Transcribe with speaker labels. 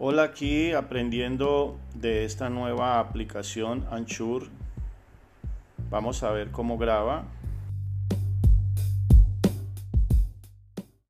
Speaker 1: Hola, aquí aprendiendo de esta nueva aplicación Anchur. Vamos a ver cómo graba.